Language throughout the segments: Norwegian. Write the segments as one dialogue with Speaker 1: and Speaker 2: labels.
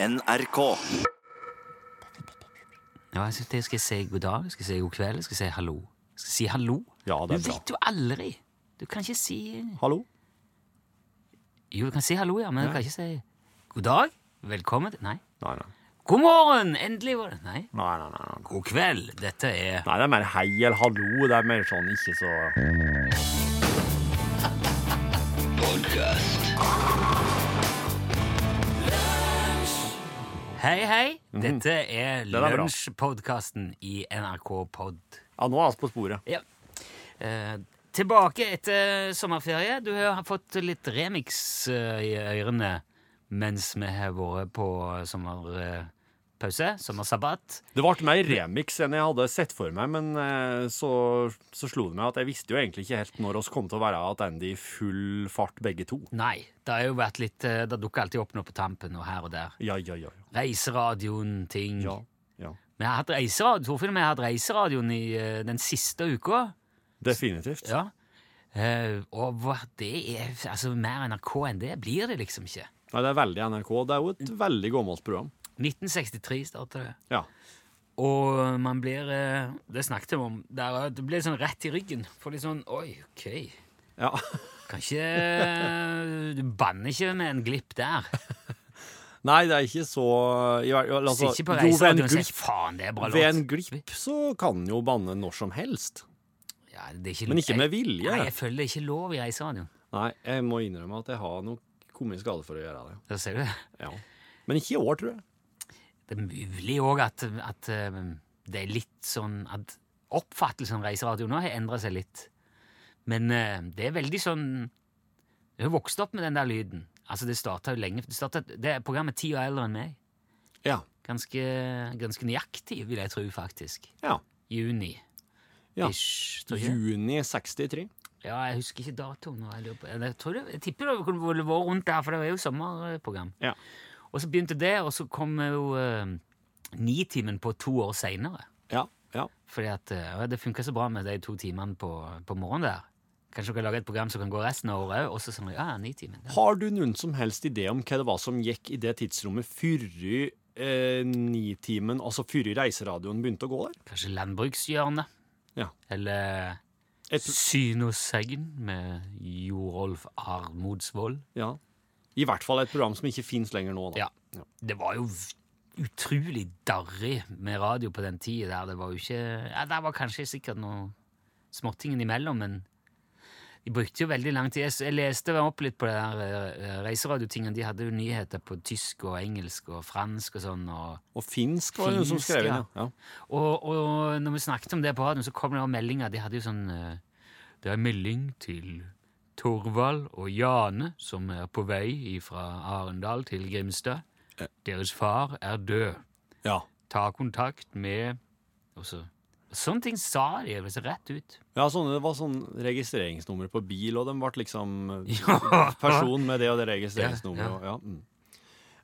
Speaker 1: NRK.
Speaker 2: Ja, jeg synes jeg skal si god dag, skal jeg si god kveld, skal jeg si hallo. Skal Jeg si hallo.
Speaker 3: Ja, det er
Speaker 2: du
Speaker 3: bra.
Speaker 2: vet jo aldri. Du kan ikke si
Speaker 3: Hallo?
Speaker 2: Jo, du kan si hallo, ja, men du kan ikke si god dag, velkommen til Nei.
Speaker 3: Nei, nei.
Speaker 2: God morgen! Endelig var det Nei.
Speaker 3: Nei, nei, nei, nei.
Speaker 2: God kveld. Dette er
Speaker 3: Nei, det er mer hei eller hallo. Det er mer sånn ikke så
Speaker 2: Hei, hei. Dette er
Speaker 3: Mhm. Den er bra.
Speaker 2: lunsjpodkasten i NRK Pod.
Speaker 3: Ja, nå er vi på sporet.
Speaker 2: Ja. Eh, tilbake etter sommerferie. Du har fått litt remix eh, i ørene mens vi har vært på sommerpause, sommersabbat.
Speaker 3: Det ble mer remix enn jeg hadde sett for meg, men eh, så, så slo det meg at jeg visste jo egentlig ikke helt når oss kom til å være tilbake i full fart, begge to.
Speaker 2: Nei, det har jo vært litt eh, Det dukker alltid opp noe på tampen og her og der.
Speaker 3: Ja, ja, ja.
Speaker 2: Reiseradioen, ting.
Speaker 3: Ja, ja.
Speaker 2: Vi har hatt reiseradio, Torfinn vi har hatt reiseradioen i eh, den siste uka.
Speaker 3: Definitivt.
Speaker 2: Ja. Og det er Altså, mer NRK enn det blir det liksom ikke.
Speaker 3: Nei, det er veldig NRK. Det er jo et veldig gammelt program.
Speaker 2: 1963 starta det.
Speaker 3: Ja.
Speaker 2: Og man blir eh, Det snakket vi om. Der, eh, det blir sånn rett i ryggen. For litt sånn Oi, OK.
Speaker 3: ja.
Speaker 2: Kan ikke Du banner ikke med en glipp der.
Speaker 3: Nei, det er ikke så altså,
Speaker 2: Sitter på
Speaker 3: Jo, ved
Speaker 2: faen, det er bra
Speaker 3: ved en glipp så kan en jo banne når som helst.
Speaker 2: Ja, det er ikke,
Speaker 3: Men ikke med vilje.
Speaker 2: Nei, jeg føler det er ikke lov i reiseradioen.
Speaker 3: Nei, jeg må innrømme at jeg har nok kommet i skade for å gjøre det.
Speaker 2: Da ser du det.
Speaker 3: Ja. Men ikke i år, tror jeg.
Speaker 2: Det er mulig òg at, at eh, det er litt sånn at oppfattelsen av reiseradio nå har endra seg litt. Men eh, det er veldig sånn Jeg har vokst opp med den der lyden. Altså, det starta jo lenge det, startet, det er programmet ti år eldre enn meg.
Speaker 3: Ja.
Speaker 2: Ganske, ganske nøyaktig, vil jeg tro, faktisk.
Speaker 3: Ja.
Speaker 2: Juni.
Speaker 3: Ja.
Speaker 2: Ish.
Speaker 3: Juni 63.
Speaker 2: Ja, jeg husker ikke datoen. Jeg, jeg, jeg tipper det kunne vært rundt der, for det var jo sommerprogram.
Speaker 3: Ja.
Speaker 2: Og så begynte det, og så kom jo uh, Nitimen på to år seinere.
Speaker 3: Ja. ja.
Speaker 2: Fordi at eh, det funka så bra med de to timene på, på morgenen der. Kanskje dere kan lage et program som kan gå resten av året òg? Sånn, ja, Nitimen. Ja.
Speaker 3: Har du noen som helst idé om hva det var som gikk i det tidsrommet før eh, nitimen, altså før reiseradioen begynte å gå der?
Speaker 2: Kanskje Landbrukshjørnet?
Speaker 3: Ja.
Speaker 2: Eller
Speaker 3: Et,
Speaker 2: Synosegn med Jorolf Armodsvold?
Speaker 3: ja. I hvert fall et program som ikke fins lenger nå. Da.
Speaker 2: Ja. Det var jo utrolig darrig med radio på den tida der. Det var jo ikke Ja, der var kanskje sikkert noe småtingen imellom, men de brukte jo veldig lang tid. Jeg, leste opp litt på det der reiseradiotingen. reiseradiotingene. De hadde jo nyheter på tysk og engelsk og fransk og sånn. Og,
Speaker 3: Og finsk var det noen som skrev inn.
Speaker 2: ja.
Speaker 3: Ja.
Speaker 2: Og, og når vi snakket om det på radioen, så kom det meldinger. De hadde jo sånn eh, Det er melding til Torvald og Jane, som er på vei fra Arendal til Grimstad. Deres far er død.
Speaker 3: ja.
Speaker 2: Ta kontakt med også. Sånne ting sa de altså, rett ut.
Speaker 3: Ja, sånne, det var sånn registreringsnummer på bil, og de ble liksom
Speaker 2: Ja.
Speaker 3: person med det og det registreringsnummeret.
Speaker 2: ja.
Speaker 3: Ja, mm.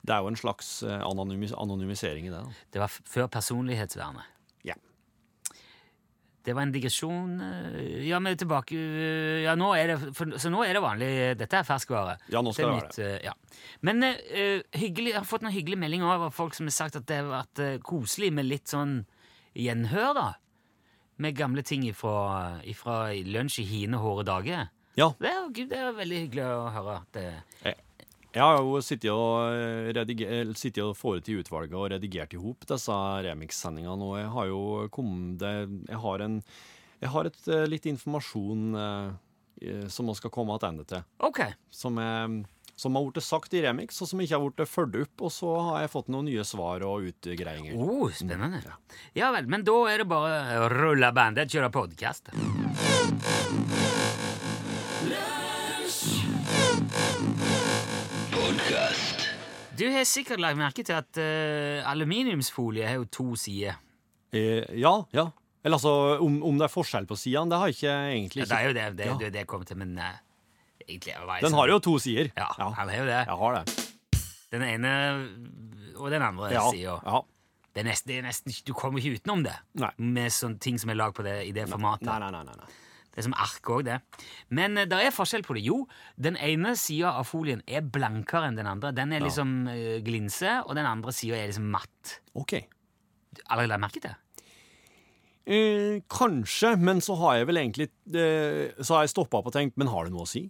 Speaker 3: Det er jo en slags eh, anonymis anonymisering i det. da.
Speaker 2: Det var før personlighetsvernet.
Speaker 3: Ja.
Speaker 2: Det var en digresjon. eh, Ja, men tilbake eh, Ja, nå er det for, Så nå er det vanlig Dette er ferskvare.
Speaker 3: Ja, nå skal
Speaker 2: det,
Speaker 3: det være
Speaker 2: nytt, eh, Ja. Men uh, hyggelig, jeg har fått noen hyggelige meldinger av folk som har sagt at det har vært koselig med litt sånn gjenhør, da. Med gamle ting ifra, ifra lunsj i hine hårde dager.
Speaker 3: Ja.
Speaker 2: Det er, jo- det er veldig hyggelig å høre. at det
Speaker 3: Jeg har jo sittet og, eh, rediger, og fått i utvalget og redigert i hop disse remix-sendingene, og jeg har jo kommet det Jeg har en Jeg har et eh, litt informasjon eh, eh, som vi skal komme tilbake til.
Speaker 2: Okay.
Speaker 3: Som, er, som har blitt sagt i remix, og som ikke har blitt fulgt opp. Og så har jeg fått noen nye svar og utgreiinger.
Speaker 2: Oh, spennende. Ja vel, men da er det bare å rulle bandet, kjøre podkast. Du har sikkert lagt merke til at uh, aluminiumsfolie har jo to sider.
Speaker 3: Eh, ja, ja. Eller altså, om, om det er forskjell på sidene, det har jeg ikke egentlig ikke.
Speaker 2: Ja, det er jo det det,
Speaker 3: Ja.
Speaker 2: det, det jeg kom til, men uh, egentlig det
Speaker 3: Den har jo to sider.
Speaker 2: Ja, han har jo det.
Speaker 3: Jeg har det.
Speaker 2: Den ene og den andre
Speaker 3: Ja,
Speaker 2: sida.
Speaker 3: ja.
Speaker 2: Det er nesten, det er nesten, du kommer ikke utenom det
Speaker 3: Nei.
Speaker 2: med sånne ting som er lagd på det, i det formatet.
Speaker 3: Nei, nei, nei. nei, nei.
Speaker 2: Det er som ark òg, det. Men det er forskjell på det. Jo, den ene sida av folien er blankere enn den andre. Den er liksom uh, glinse, og den andre sida er liksom matt.
Speaker 3: OK.
Speaker 2: Allerede lagt merke til?
Speaker 3: Eh, kanskje, men så har jeg vel egentlig eh, Så har jeg stoppa opp og tenkt Men har det noe å si?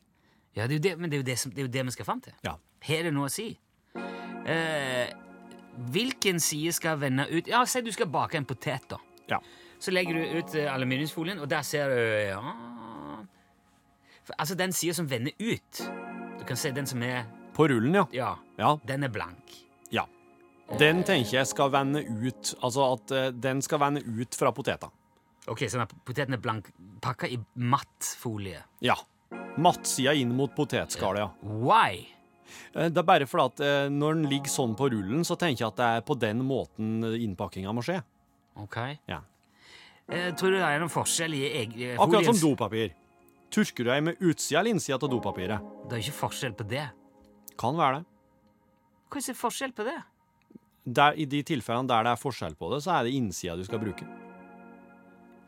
Speaker 2: Ja, det er jo det, men det er jo det, som, det, er jo det vi skal fram til.
Speaker 3: Ja.
Speaker 2: Har det noe å si? Eh, hvilken side skal vende ut Ja, Si du skal bake en potet, da.
Speaker 3: Ja.
Speaker 2: Så legger du ut eh, aluminiumsfolien, og der ser du ja, For, Altså den sida som vender ut. Du kan se den som er
Speaker 3: På rullen, ja.
Speaker 2: Ja,
Speaker 3: Ja.
Speaker 2: den er blank.
Speaker 3: ja. Den tenker jeg skal vende ut Altså at uh, den skal vende ut fra poteta.
Speaker 2: Ok, Så poteten er blank, pakka i matt folie.
Speaker 3: Ja. Mattsida inn mot potetskallet, ja.
Speaker 2: Why?
Speaker 3: Eh, Det er bare fordi at når den ligger sånn på rullen, så tenker jeg at det er på den måten innpakkinga må skje.
Speaker 2: Ok.
Speaker 3: Ja.
Speaker 2: Eh, tror du det er noen forskjell i eg...
Speaker 3: Akkurat som dopapir. Tørker du deg med utsida eller innsida av dopapiret?
Speaker 2: Det er jo ikke forskjell på det.
Speaker 3: Kan være det.
Speaker 2: Hva er forskjell på det?
Speaker 3: Der, I de tilfellene der det er forskjell på det, så er det innsida du skal bruke.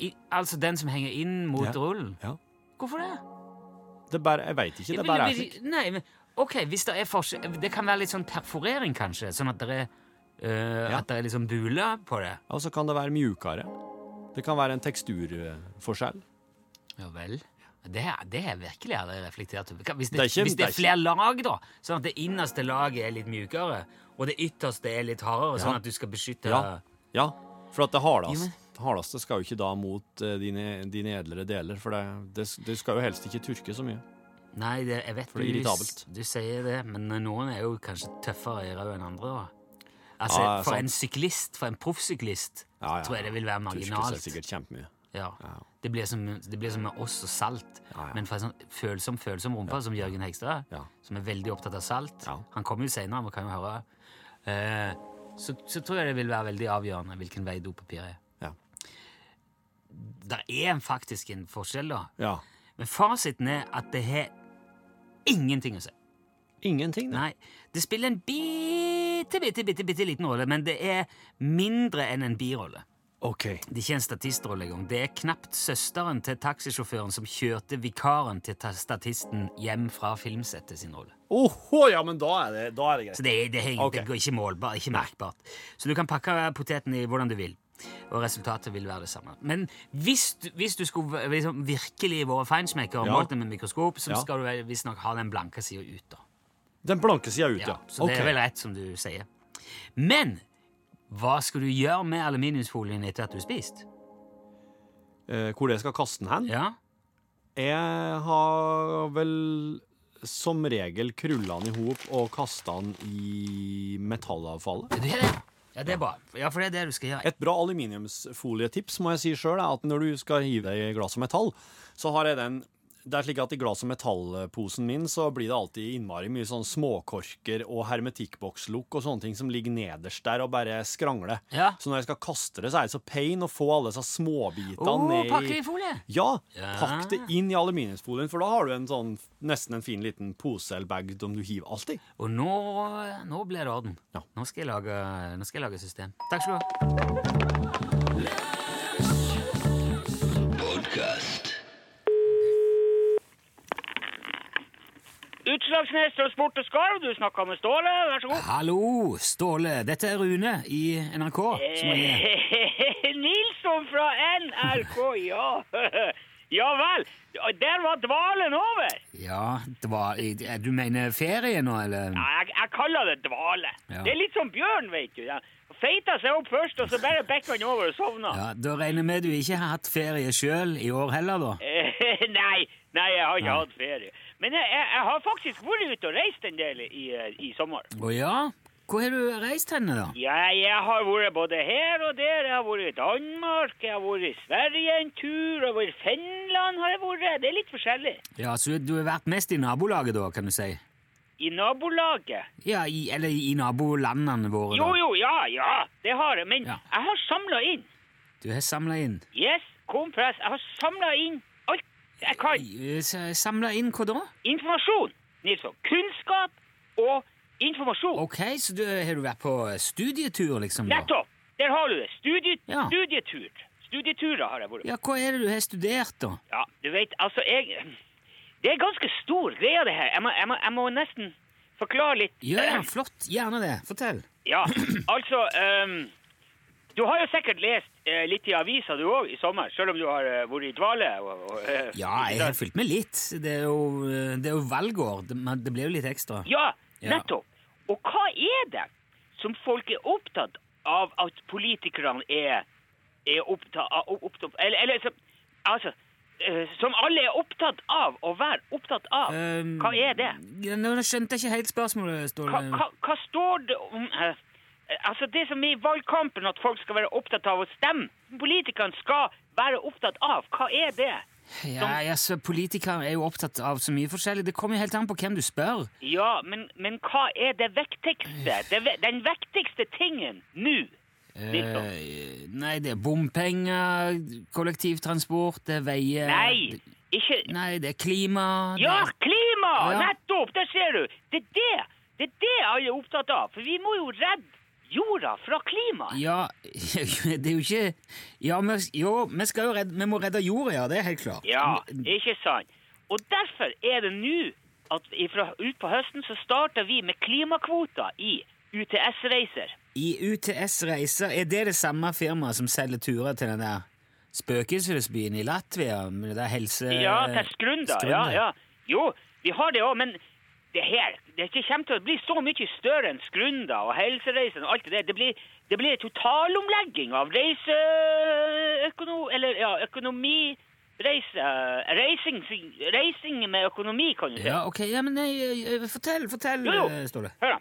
Speaker 2: I, altså den som henger inn mot
Speaker 3: Ja.
Speaker 2: rullen?
Speaker 3: Ja.
Speaker 2: Hvorfor det?
Speaker 3: Det bare, jeg veit ikke.
Speaker 2: Ja,
Speaker 3: Det
Speaker 2: men-
Speaker 3: bare er slik.
Speaker 2: Nei, men ok, hvis det er forskjell Det kan være litt sånn perforering, kanskje? Sånn at det er øh,
Speaker 3: Ja.
Speaker 2: At det er liksom buler på det?
Speaker 3: Og så kan det være mjukere. Det kan være en teksturforskjell.
Speaker 2: Ja vel. Det, det er virkelig aldri reflektert over. Hvis det,
Speaker 3: Det er ikke-
Speaker 2: hvis det er
Speaker 3: er
Speaker 2: flere lag, da, sånn at det innerste laget er litt mjukere, og det ytterste er litt hardere, sånn at du skal beskytte
Speaker 3: Ja. Ja, for at det hardeste, hardeste skal jo ikke da mot uh, dine, dine edlere deler, for det, det, skal jo helst ikke turke så mye.
Speaker 2: Nei, det, jeg vet du, du sier det, men noen er jo kanskje tøffere i rød enn andre. da. Altså,
Speaker 3: Ja,
Speaker 2: For
Speaker 3: sant.
Speaker 2: en syklist, for en proffsyklist,
Speaker 3: Ja, ja,
Speaker 2: tror jeg det vil være marginalt.
Speaker 3: sikkert kjempemye.
Speaker 2: Ja.
Speaker 3: Ja.
Speaker 2: Det, blir som, det blir som med oss og salt. Men for en sånn følsom følsom rumpe som Jørgen Hegstad, som er veldig opptatt av salt. Han kommer jo seinere, vi kan jo høre. Eh, så, så tror jeg det vil være veldig avgjørende hvilken vei dopapir er.
Speaker 3: Ja.
Speaker 2: Det er faktisk en forskjell, da.
Speaker 3: ja.
Speaker 2: Men fasiten er at det har ingenting å si.
Speaker 3: Ingenting, Da.
Speaker 2: Nei, det spiller en bitte, bitte, bitte, bitte liten rolle, men det er mindre enn en birolle.
Speaker 3: OK.
Speaker 2: Det er ikke en statistrolle engang. Det er knapt søsteren til taxisjåføren som kjørte vikaren til statisten hjem fra filmsettet sin rolle.
Speaker 3: Åhå, ja, men da er det, da er det greit.
Speaker 2: Så det, det, er-
Speaker 3: Ok.
Speaker 2: det går ikke målbart, ikke merkbart. Så du kan pakke poteten i hvordan du vil, og resultatet vil være det samme. Men hvis du, hvis du skulle liksom virkelig vært feinschmecker og
Speaker 3: Ja.
Speaker 2: målt det med mikroskop, så
Speaker 3: Ja.
Speaker 2: skal du visstnok ha den blanke sida ut. da.
Speaker 3: Den blanke sida ut, ja.
Speaker 2: Ja, så det er vel rett som du sier. Men hva skal du gjøre med aluminiumsfolien etter at du har spist?
Speaker 3: Eh, hvor det skal kaste den hen?
Speaker 2: Ja,
Speaker 3: Jeg har vel som regel krulla den i hop og kasta den i metallavfallet.
Speaker 2: det er det. Ja, det er bra. Ja, for det er det du skal gjøre.
Speaker 3: Et bra aluminiumsfolietips må jeg si sjøl er at når du skal hive deg i glass og metall, så har jeg den det er slik at I glass- og metallposen min så blir det alltid innmari mye sånn småkorker og hermetikkbokslukk og sånne ting som ligger nederst der og bare skrangler.
Speaker 2: Ja.
Speaker 3: Så når jeg skal kaste det, så er det så pain å få alle disse småbitene
Speaker 2: Å,
Speaker 3: ned
Speaker 2: pakke det i folie!
Speaker 3: Ja,
Speaker 2: Ja.
Speaker 3: pakk det inn i aluminiumsfolien, for da har du en sånn, nesten en fin liten pose eller bag som du hiver alltid.
Speaker 2: Og nå, nå blir det orden.
Speaker 3: Ja.
Speaker 2: Nå, skal jeg lage, nå skal jeg lage system. Takk skal du ha.
Speaker 1: Utslagsnes Transport og Skarv, du snakka med Ståle, vær så god.
Speaker 2: Hallo, Ståle. Dette er Rune i NRK. Som er...
Speaker 1: Nilsson fra NRK, ja. Ja vel. Der var dvalen over.
Speaker 2: Ja, dval... du mener ferie nå, eller?
Speaker 1: Ja, jeg, jeg kaller det dvale.
Speaker 2: Ja.
Speaker 1: Det er litt som bjørn, vet du. Ja. Feita seg opp først, og så bare bekka han over og sovna.
Speaker 2: Ja, Da regner jeg med du ikke har hatt ferie sjøl i år heller, da?
Speaker 1: nei, nei, jeg har ikke
Speaker 2: Nei.
Speaker 1: hatt ferie. Men jeg, jeg, har faktisk vært ute og reist en del i, eh, i sommer.
Speaker 2: Å ja? Hvor har du reist henne, da?
Speaker 1: Ja, jeg har vært både her og der. Jeg har vært i Danmark, jeg har vært i Sverige en tur, og i Finland har jeg vært. Det er litt forskjellig.
Speaker 2: Ja, Så du har vært mest i nabolaget, da, kan du si?
Speaker 1: I nabolaget.
Speaker 2: Ja, i, Eller i nabolandene våre, da?
Speaker 1: jo, jo, ja, ja, det har jeg. Men
Speaker 2: Ja.
Speaker 1: jeg har samla inn.
Speaker 2: Du har samla inn
Speaker 1: Yes, kom press. Jeg har samla inn jeg kan.
Speaker 2: Samla inn hva da?
Speaker 1: Informasjon, Nilsson. Kunnskap og informasjon.
Speaker 2: Ok, så du, har du vært på studietur, liksom? da?
Speaker 1: Nettopp! Der har du det. Studie,
Speaker 2: Ja.
Speaker 1: Studietur. studieturer har jeg vært på.
Speaker 2: Ja, hva er det du har studert, da?
Speaker 1: Ja, du vet, altså, jeg Det er ganske stor greie, det her. Jeg må, jeg må, jeg må nesten forklare litt.
Speaker 2: Ja, ja, flott. Gjerne det. Fortell.
Speaker 1: Ja, altså ehm, Du har jo sikkert lest eh, litt i avisa du òg i sommer, selv om du har eh, vært i dvale. Og, og, eh,
Speaker 2: Ja, jeg har fulgt med litt. Det er jo, eh, det er jo valgår. Men det blir jo litt ekstra.
Speaker 1: Ja,
Speaker 2: Ja.
Speaker 1: nettopp. Og hva er det som folk er opptatt av at politikerne er, er opptatt av opptatt, Eller, eller som, altså eh, Som alle er opptatt av å være opptatt av.
Speaker 2: Um,
Speaker 1: Hva er det?
Speaker 2: Nå skjønte jeg ikke helt spørsmålet,
Speaker 1: Hva, hva, hva står det om eh, Altså Det som er i valgkampen, at folk skal være opptatt av å stemme. Politikerne skal være opptatt av. Hva er det?
Speaker 2: Ja, ja, altså, Politikere er jo opptatt av så mye forskjellig. Det kommer jo helt an på hvem du spør.
Speaker 1: Ja, men, men hva er det viktigste? Det, den viktigste tingen nå?
Speaker 2: Eh, nei, det er bompenger, kollektivtransport, det er veier
Speaker 1: Nei, ikke
Speaker 2: Nei, det er klima
Speaker 1: Ja,
Speaker 2: det,
Speaker 1: klima!
Speaker 2: Ja.
Speaker 1: Nettopp! Der ser du! Det er det! Det er det alle er opptatt av. For vi må jo redde jorda fra klimaet?
Speaker 2: Ja, det er jo ikke Ja, vi, jo, vi skal jo redde Vi må redde jorda, ja. Det er helt klart.
Speaker 1: Ja, ikke sant? Og derfor er det nå at ifra, ut på høsten så starter vi med klimakvoter i UTS-reiser.
Speaker 2: I UTS Reiser, er det det samme firmaet som selger turer til den der spøkelsesbyen i Latvia? Med det der helse...
Speaker 1: Ja, til Skrunda. Ja, ja. Jo, vi har det òg, men det her det kommer til å bli så mye større enn Skrunda og helsereisen og alt det der. Det blir, det blir en totalomlegging av reiseøkonomi Eller ja, økonomi... Reise, reising, reising med økonomi, kan du si.
Speaker 2: Ja, ok, ja, men nei, eh, fortell, fortell,
Speaker 1: Jo, jo.
Speaker 2: eh, Ståle.
Speaker 1: Hør da.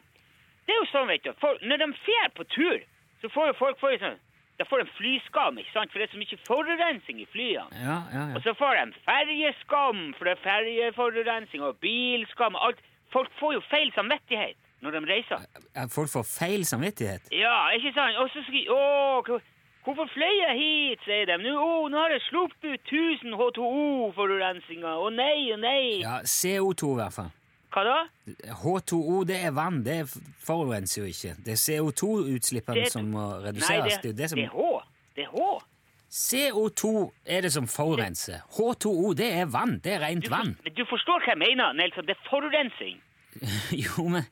Speaker 1: Det er jo sånn, vet du. For når de fer på tur, så får jo folk får sånn da får en flyskam, ikke sant? For det er så mye forurensning i flyene.
Speaker 2: Ja, ja, ja.
Speaker 1: Og så får de ferjeskam, for det er ferjeforurensning og bilskam og alt. Folk får jo feil samvittighet når de reiser.
Speaker 2: At folk får feil samvittighet?
Speaker 1: Ja, ikke sant? Og så skriver Å, hvorfor fløy jeg hit, sier de. Nå, å, nå har jeg sluppet ut 1000 H2O-forurensninger. Å nei, å nei.
Speaker 2: Ja, CO2 i hvert fall.
Speaker 1: Hva da?
Speaker 2: H2O, det er vann, det forurenser jo ikke. Det er CO2-utslippene som må
Speaker 1: Nei,
Speaker 2: reduseres.
Speaker 1: det,
Speaker 2: det er det som...
Speaker 1: det er H. Det er H.
Speaker 2: CO2 er det som forurenser. H2O, det er vann. Det er rent vann.
Speaker 1: du forstår hva jeg mener, Nelson. Det er forurensning.
Speaker 2: Jo, men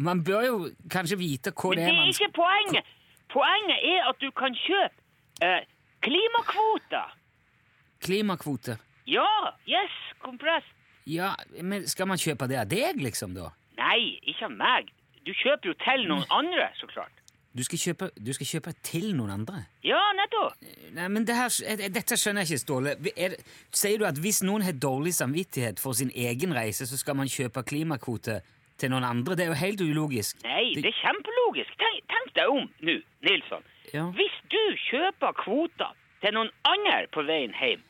Speaker 2: man bør jo kanskje vite hva
Speaker 1: Men
Speaker 2: det
Speaker 1: det
Speaker 2: er
Speaker 1: er ikke poenget. Poenget er at du kan kjøpe eh, klimakvoter.
Speaker 2: Klimakvoter?
Speaker 1: Ja, yes, kompress.
Speaker 2: Ja, men skal man kjøpe det av deg, liksom, da?
Speaker 1: Nei, ikke av meg. Du kjøper jo til noen andre, så klart.
Speaker 2: Du skal kjøpe, du skal kjøpe til noen andre?
Speaker 1: Ja, nettopp.
Speaker 2: Nei, men det her, eh, dette skjønner jeg ikke, Ståle. Er, sier du at hvis noen har dårlig samvittighet for sin egen reise, så skal man kjøpe klimakvote til noen andre? Det er jo helt ulogisk.
Speaker 1: Nei, det er kjempelogisk. Tenk, tenk deg om nå, Nilsson.
Speaker 2: Ja.
Speaker 1: Hvis du kjøper kvoter til noen andre på veien hjem,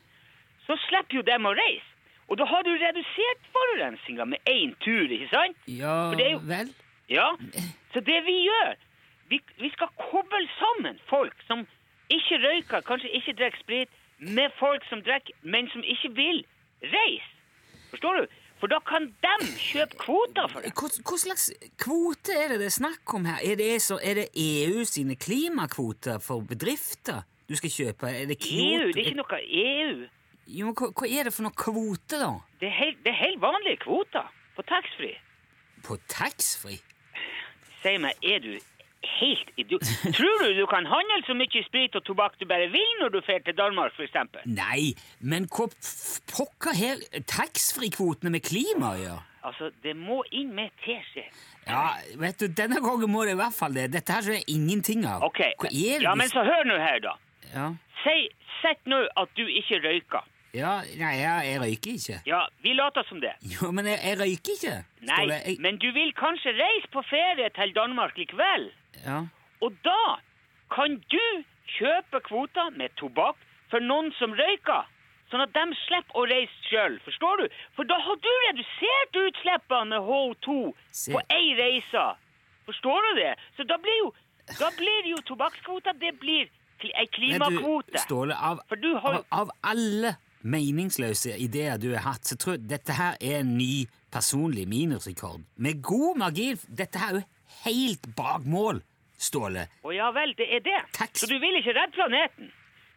Speaker 1: så slipper jo dem å reise. Og da har du redusert forurensninga med én tur, ikke sant?
Speaker 2: Ja
Speaker 1: jo-
Speaker 2: vel?
Speaker 1: Ja, så det vi gjør, vi, vi skal koble sammen folk som ikke røyker, kanskje ikke drikker sprit, med folk som drikker, men som ikke vil reise. Forstår du? For da kan de kjøpe kvoter for det.
Speaker 2: Hva, hva slags kvote er det det er snakk om her? Er det, så, er det EU sine klimakvoter for bedrifter du skal kjøpe? Er det
Speaker 1: EU, det er ikke noe EU.
Speaker 2: Jo, hva, hva er det for noe kvote, da?
Speaker 1: Det er helt, det er helt vanlige kvoter på taxfree.
Speaker 2: På taxfree?
Speaker 1: Si meg, er du helt idiot? Tror du du kan handle så mye sprit og tobakk du bare vil når du drar til Danmark, eksempel?
Speaker 2: Nei, men hva pokker her taxfree-kvotene med klima å gjøre?
Speaker 1: Altså, det må inn med teskje.
Speaker 2: Ja, vet du, denne gangen må det i hvert fall det. Dette her jeg ingenting av.
Speaker 1: Ok,
Speaker 2: er
Speaker 1: ja, men så hør nå her, da.
Speaker 2: ja.
Speaker 1: Si, sett nå at du ikke røyker.
Speaker 2: Ja, nei, jeg, jeg røyker ikke.
Speaker 1: Ja, vi later som det.
Speaker 2: Jo, men jeg, jeg røyker ikke.
Speaker 1: Nei,
Speaker 2: Ståle. Jeg,
Speaker 1: men du vil kanskje reise på ferie til Danmark likevel.
Speaker 2: ja.
Speaker 1: Og da kan du kjøpe kvoter med tobakk for noen som røyker, sånn at de slipper å reise sjøl. Forstår du? For da har du redusert utslippene med H2
Speaker 2: Se.
Speaker 1: på ei reise. Forstår du det? Så da blir jo, da blir jo tobakkskvoter Det blir ei
Speaker 2: klimakvote. Men
Speaker 1: du.
Speaker 2: Ståle, av,
Speaker 1: du har
Speaker 2: av, av alle meningsløse ideer du har hatt, så tror jeg dette her er en ny personlig minusrekord. Med god margin. Dette her er jo helt bak mål, Ståle.
Speaker 1: Å ja vel, det er det.
Speaker 2: Takk.
Speaker 1: Så du vil ikke redde planeten?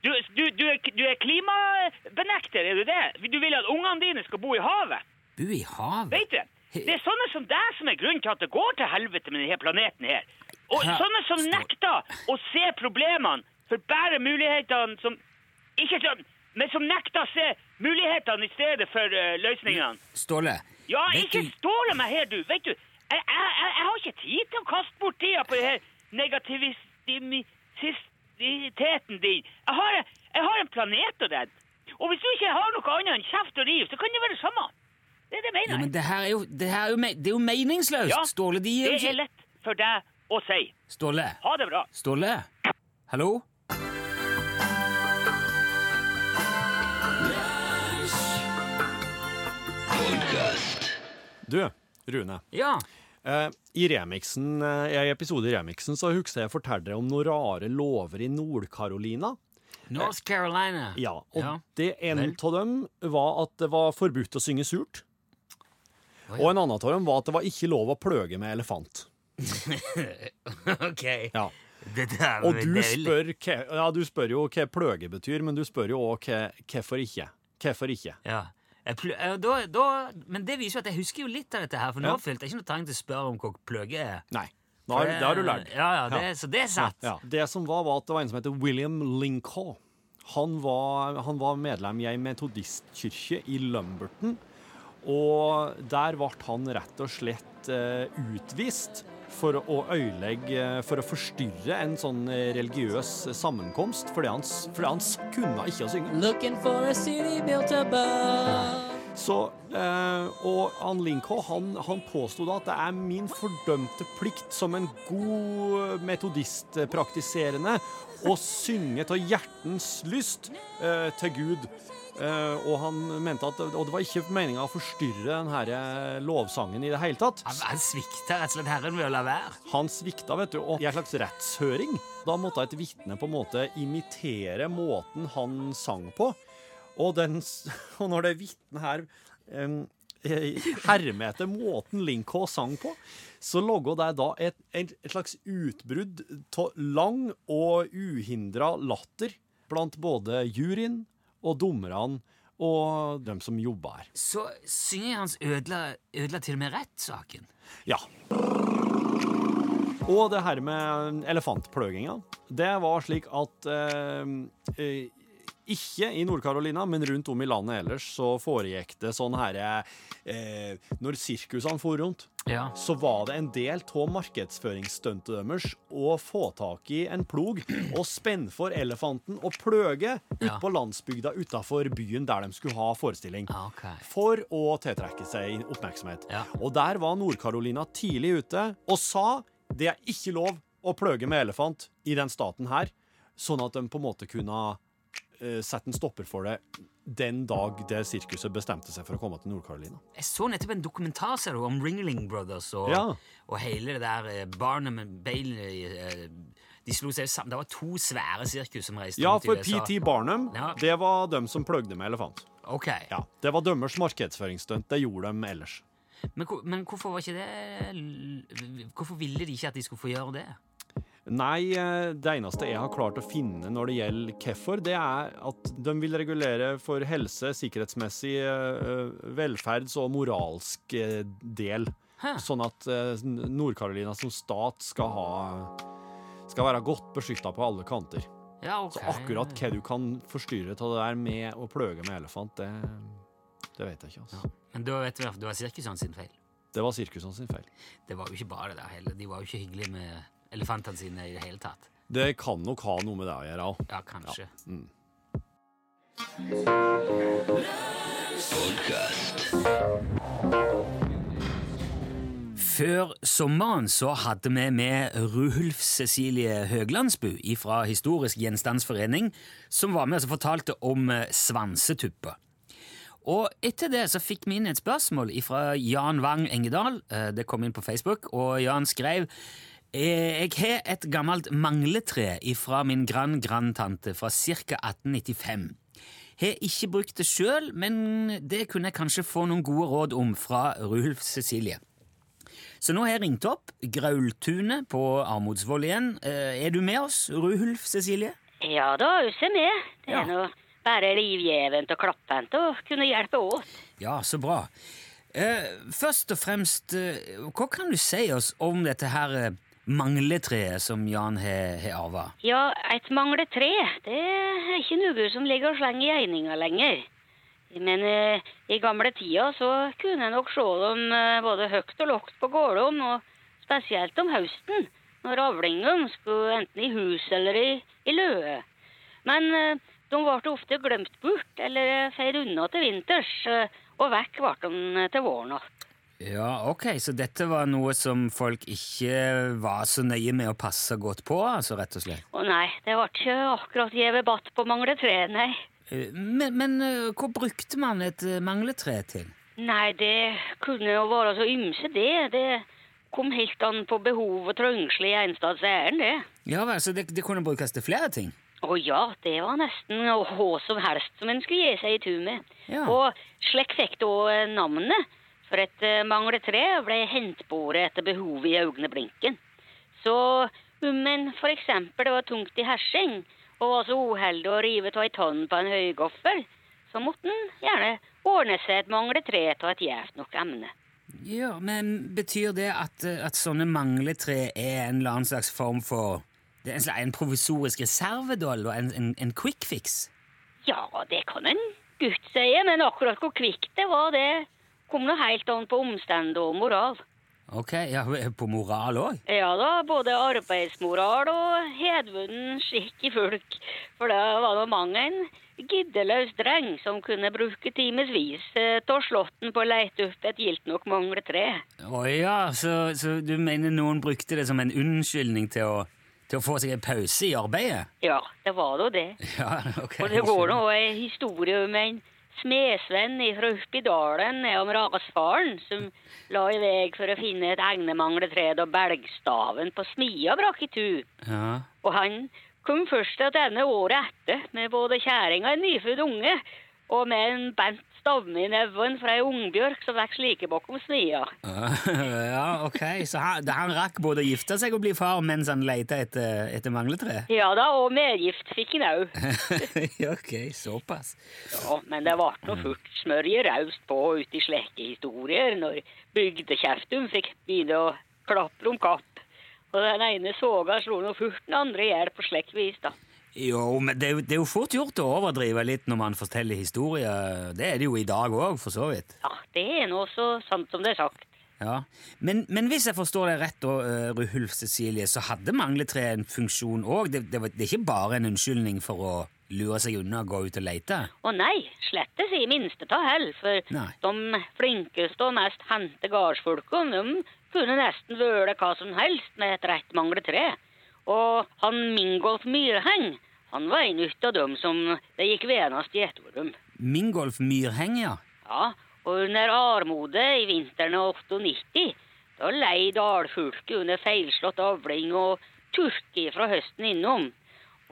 Speaker 1: Du, du, du, er, du er klimabenekter, er du det? Du vil at ungene dine skal bo i havet?
Speaker 2: Bo i havet?
Speaker 1: Vet du? Det er sånne som deg som er grunnen til at det går til helvete med denne planeten her. Og
Speaker 2: Ja,
Speaker 1: sånne som nekter å se problemene for bare mulighetene som Ikke sånn, men som nekter å se mulighetene i stedet for uh, løsningene.
Speaker 2: Ståle,
Speaker 1: Ja, ikke
Speaker 2: du-
Speaker 1: ståle meg her, du. Vet du, jeg, jeg, jeg, jeg har ikke tid til å kaste bort tida på denne her negativisiteten din. Jeg har, jeg har en planet å redde. Og hvis du ikke har noe annet enn kjeft og riv, så kan det være det samme. Det er det jeg
Speaker 2: Ja,
Speaker 1: mener.
Speaker 2: men det her er jo, det her er jo, det er jo meningsløst,
Speaker 1: Ja,
Speaker 2: Ståle. De gir jo
Speaker 1: det er lett for deg å si.
Speaker 2: Ståle,
Speaker 1: Ha det bra.
Speaker 2: Ståle, hallo?
Speaker 3: Du, Rune.
Speaker 2: Ja.
Speaker 3: Eh, I remixen, eh, i episode i remixen så husker jeg fortalte deg om noen rare lover i Nord-Carolina.
Speaker 2: North Carolina.
Speaker 3: Ja, og
Speaker 2: Ja.
Speaker 3: det ene av dem var at det var forbudt å synge surt.
Speaker 2: Ja.
Speaker 3: Og en annen av dem var at det var ikke lov å pløge med elefant.
Speaker 2: ok.
Speaker 3: Ja. Og du spør, ja, du spør jo hva pløge betyr, men du spør jo òg hvorfor ikke. Hvorfor ikke?
Speaker 2: Ja. Eh, da, da, men det viser jo at jeg husker jo litt av dette her, for nå
Speaker 3: Ja.
Speaker 2: følte jeg ikke noe trang til å spørre om hva pløge er.
Speaker 3: Nei. Da har,
Speaker 2: det-
Speaker 3: det har du lært.
Speaker 2: Ja, ja, det, Så det er satt.
Speaker 3: Ja. Det som var, var at det var en som heter William Lincoln. Han var, han var medlem i ei metodistkirke i Lumberton. Og der ble han rett og slett eh, utvist for å øyelegge For å forstyrre en sånn religiøs sammenkomst, fordi han, fordi han kunne ikke å synge.
Speaker 4: Looking for a city built above.
Speaker 3: Så, eh, og han Lincoln han, han påsto da at det er min fordømte plikt som en god metodistpraktiserende å synge til hjertens lyst eh, til Gud. Uh, og han mente at Og det var ikke meninga å forstyrre den her lovsangen i det hele tatt.
Speaker 2: Han, han svikta rett og slett Herren ved å la være.
Speaker 3: Han svikta, vet du, og i en slags rettshøring. Da måtte et vitne på en måte imitere måten han sang på. Og, den, og når det vitnet her um, hermer etter måten Lincoln sang på, så logga det da et, et, slags utbrudd av lang og uhindra latter blant både juryen og dommerne og dem som jobba her.
Speaker 2: Så synger hans ødela, ødela til og med rettssaken.
Speaker 3: Ja. Og det her med elefantpløginga, det var slik at eh, eh, ikke i Nord-Carolina, men rundt om i landet ellers, så foregikk det sånn her eh, Når sirkusene for rundt,
Speaker 2: Ja.
Speaker 3: så var det en del av markedsføringsstuntet deres å få tak i en plog og spenne for elefanten og pløge ut
Speaker 2: Ja.
Speaker 3: på landsbygda utafor byen der de skulle ha forestilling
Speaker 2: Okay.
Speaker 3: for å tiltrekke seg oppmerksomhet.
Speaker 2: Ja.
Speaker 3: Og der var Nord-Carolina tidlig ute og sa det er ikke lov å pløge med elefant i den staten her, sånn at de på en måte kunne sette en stopper for det den dag det sirkuset bestemte seg for å komme til Nord-Carolina.
Speaker 2: Jeg så nettopp en dokumentar ser du, om Ringling Brothers og,
Speaker 3: Ja.
Speaker 2: og hele det der eh, Barnum and Bailey eh, De slo seg sammen. Det var to svære sirkus som reiste
Speaker 3: Ja,
Speaker 2: rundt i
Speaker 3: for PT Barnum,
Speaker 2: Ja.
Speaker 3: det var dem som pløgde med elefant.
Speaker 2: Ok.
Speaker 3: Ja, Det var dømmers markedsføringsstunt. Det gjorde de ellers.
Speaker 2: Men, men hvorfor var ikke det Hvorfor ville de ikke at de skulle få gjøre det?
Speaker 3: Nei, eh, det eneste jeg har klart å finne når det gjelder hvorfor, det er at de vil regulere for helse, sikkerhetsmessig, eh, velferds- og moralsk eh, del.
Speaker 2: Hæ?
Speaker 3: Sånn at eh, Nord-Carolina som stat skal ha skal være godt beskytta på alle kanter.
Speaker 2: Ja, okay.
Speaker 3: Så akkurat hva du kan forstyrre av det der med å pløge med elefant, det, det vet jeg ikke. altså.
Speaker 2: Men da vet vi at det var sirkusene sin feil.
Speaker 3: Det var sirkusene sin feil.
Speaker 2: Det var jo ikke bare det der heller. De var jo ikke hyggelige med elefantene sine i det hele tatt.
Speaker 3: Det kan nok ha noe med det å gjøre òg.
Speaker 2: Ja, kanskje. Før sommeren så hadde vi med Ruhulf Cecilie Høglandsbu fra Historisk gjenstandsforening, som var med og fortalte om eh, svansetupper. Og etter det så fikk vi inn et spørsmål fra Jan Wang Engedal. Eh, Det kom inn på Facebook, og Jan skrev «Eh, Jeg har et gammelt mangletre fra min grand-grandtante fra ca. 1895. Har ikke brukt det sjøl, men det kunne jeg kanskje få noen gode råd om fra Rulf Cecilie. Så nå har jeg ringt opp Graultunet på Armodsvoll igjen. Eh, Er du med oss, Ruhulf Cecilie?
Speaker 5: Ja da, huset med. Det
Speaker 2: Ja.
Speaker 5: er nå bare livgjevent og klappent å kunne hjelpe åt.
Speaker 2: Ja, så bra. Eh, først og fremst, eh, hva kan du si oss om dette her eh, mangletreet som Jan har arva?
Speaker 5: Ja, et mangletre, det er ikke noe som ligger og slenger i eininga lenger. Men eh, i gamle tida så kunne jeg nok se dem eh, både høyt og lågt på gårdom, og spesielt om høsten, når avlingene skulle enten i hus eller i, i løe. Men eh, de ble ofte glemt bort, eller feid unna til vinters, eh, og vekk ble de til våren igjen.
Speaker 2: Ja, ok, så dette var noe som folk ikke var så nøye med å passe godt på, altså, rett og slett?
Speaker 5: Å nei, det ble ikke akkurat gjeve batt på mangletre, nei.
Speaker 2: Eh, Men, men eh, hva brukte man et eh, mangletre til?
Speaker 5: Nei, det kunne jo være så ymse, det. Det kom helt an på behov og trengsel i en stads det.
Speaker 2: Ja vel, så det, det kunne brukes til flere ting?
Speaker 5: Å ja, det var nesten hva som helst som en skulle gi seg i tur med.
Speaker 2: Ja.
Speaker 5: Og slik fikk da navnet, for et manglet mangletre ble hentbåret etter behovet i øynene blinken. Så om en for eksempel var tungt i hersing og var så uheldig å rive av ei tann på en høygoffer, så måtte en gjerne ordne seg et mangletre av et gjevt nok emne.
Speaker 2: Ja, men betyr det at, eh, at sånne mangletre er en eller annen slags form for det en, slags, en provisorisk reservedoll og en, en, en quick fix?
Speaker 5: Ja, det kan en gutt si, men akkurat hvor kvikt det var, det kom nå helt an på omstendigheter og moral.
Speaker 2: Ok, ja, på moral òg?
Speaker 5: Ja da, både arbeidsmoral og hedvunden skikk i folk. For det var nå mang en giddeløs dreng som kunne bruke timevis eh, av slåtten på å leite opp et gildt nok mangletre.
Speaker 2: Å ja, så, så du mener noen brukte det som en unnskyldning til å, til å få seg en pause i arbeidet?
Speaker 5: Ja, det var da det.
Speaker 2: Ja, ok.
Speaker 5: Og det går nå ei historie om en smedsvenn fra oppi dalen nedom rasfaren som la i vei for å finne et egnemangletre da belgstaven på smia brakk i tu.
Speaker 2: Ja.
Speaker 5: Og han kom først til denne året etter med både kjerringa og en nyfødt unge, og med en bent stavme i neven fra ei ungbjørk som vokser like bakom smia.
Speaker 2: ja, ok. Så han, han rakk både å gifte seg og bli far mens han leita etter, etter mangletre?
Speaker 5: Ja da, og medgift fikk han òg.
Speaker 2: ok, såpass.
Speaker 5: Ja, men det ble nå fort smørje raust på ute i slike historier når bygdekjeftum fikk begynne å klapre om kapp. Og den ene soga slo nå fort den andre i hjel på slikt vis, da.
Speaker 2: Jo, men det, er jo- det er jo fort gjort å overdrive litt når man forteller historier. Det er det jo i dag òg, for så vidt.
Speaker 5: Ja, det er nå så sant som det er sagt.
Speaker 2: Ja. Men, men hvis jeg forstår deg rett, da, eh, Ruhulf Cecilie, så hadde mangletre en funksjon òg. Det, det, var- det er ikke bare en unnskyldning for å lure seg unna og gå ut og lete?
Speaker 5: Å nei, slettes i minste ta hell, for
Speaker 2: Nei.
Speaker 5: de flinkeste og mest hendte gardsfolkene, de kunne nesten vøle hva som helst med et rett mangletre. Og han Mingolf Myrheng, han var en av dem som det gikk venast i Etorum.
Speaker 2: Mingolf Myrheng, ja.
Speaker 5: Ja, og under armodet i vinteren av 98, da lei dalfolket under feilslått avling og turke fra høsten innom.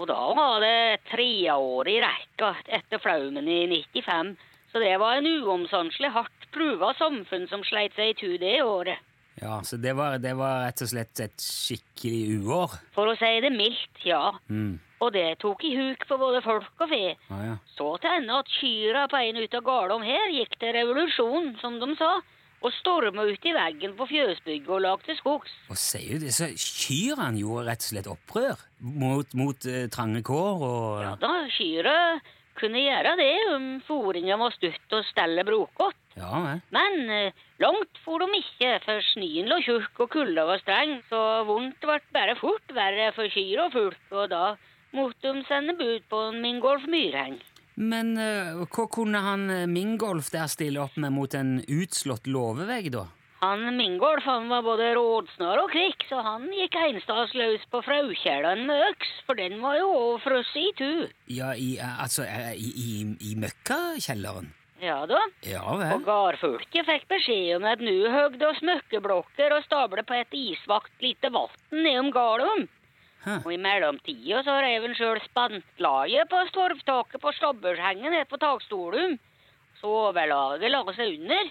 Speaker 5: Og da var det treårig rekka etter flaumen i 95, så det var en uomsanselig hardt prøva samfunn som sleit seg i tu det året.
Speaker 2: Ja, Så det var, det var rett og slett et skikkelig uår?
Speaker 5: For å si det mildt, ja.
Speaker 2: Mm.
Speaker 5: Og det tok i huk på både folk og fe.
Speaker 2: Ah, ja.
Speaker 5: Så til ende at kyra på en ut av Garlom her gikk til revolusjon, som de sa, og storma ut i veggen på fjøsbygget og lag til skogs.
Speaker 2: Og sier du det, så kyrne gjorde rett og slett opprør mot, mot uh, trange kår og
Speaker 5: Ja da, kyra kunne gjøre det om fòringa var stutt og stellet brokete.
Speaker 2: Ja, vel.
Speaker 5: Men eh, langt for de ikke, for snøen lå tjukk og kulda var streng, så vondt ble bare fort verre for kyr og fulk, og da måtte de sende bud på Mingolf Myrheng.
Speaker 2: Men eh, hva kunne han eh, Mingolf der stille opp med mot en utslått låvevegg, da?
Speaker 5: Han Mingolf han var både rådsnar og kvikk, så han gikk einstads løs på fraukjelleren med øks, for den var jo òg frosset i tu.
Speaker 2: Ja, i, eh, altså eh, i, i, i møkkakjelleren?
Speaker 5: Ja da.
Speaker 2: Ja vel.
Speaker 5: Og gardfolket fikk beskjed om at nå høgde og smøkkeblokker og stablet på et isvakt lite vann nedom gardom.
Speaker 2: Huh.
Speaker 5: Og i mellomtida så reiv han sjøl spantlaget på storvtaket på stabburshengen her på takstolen. Så overlaget la seg under.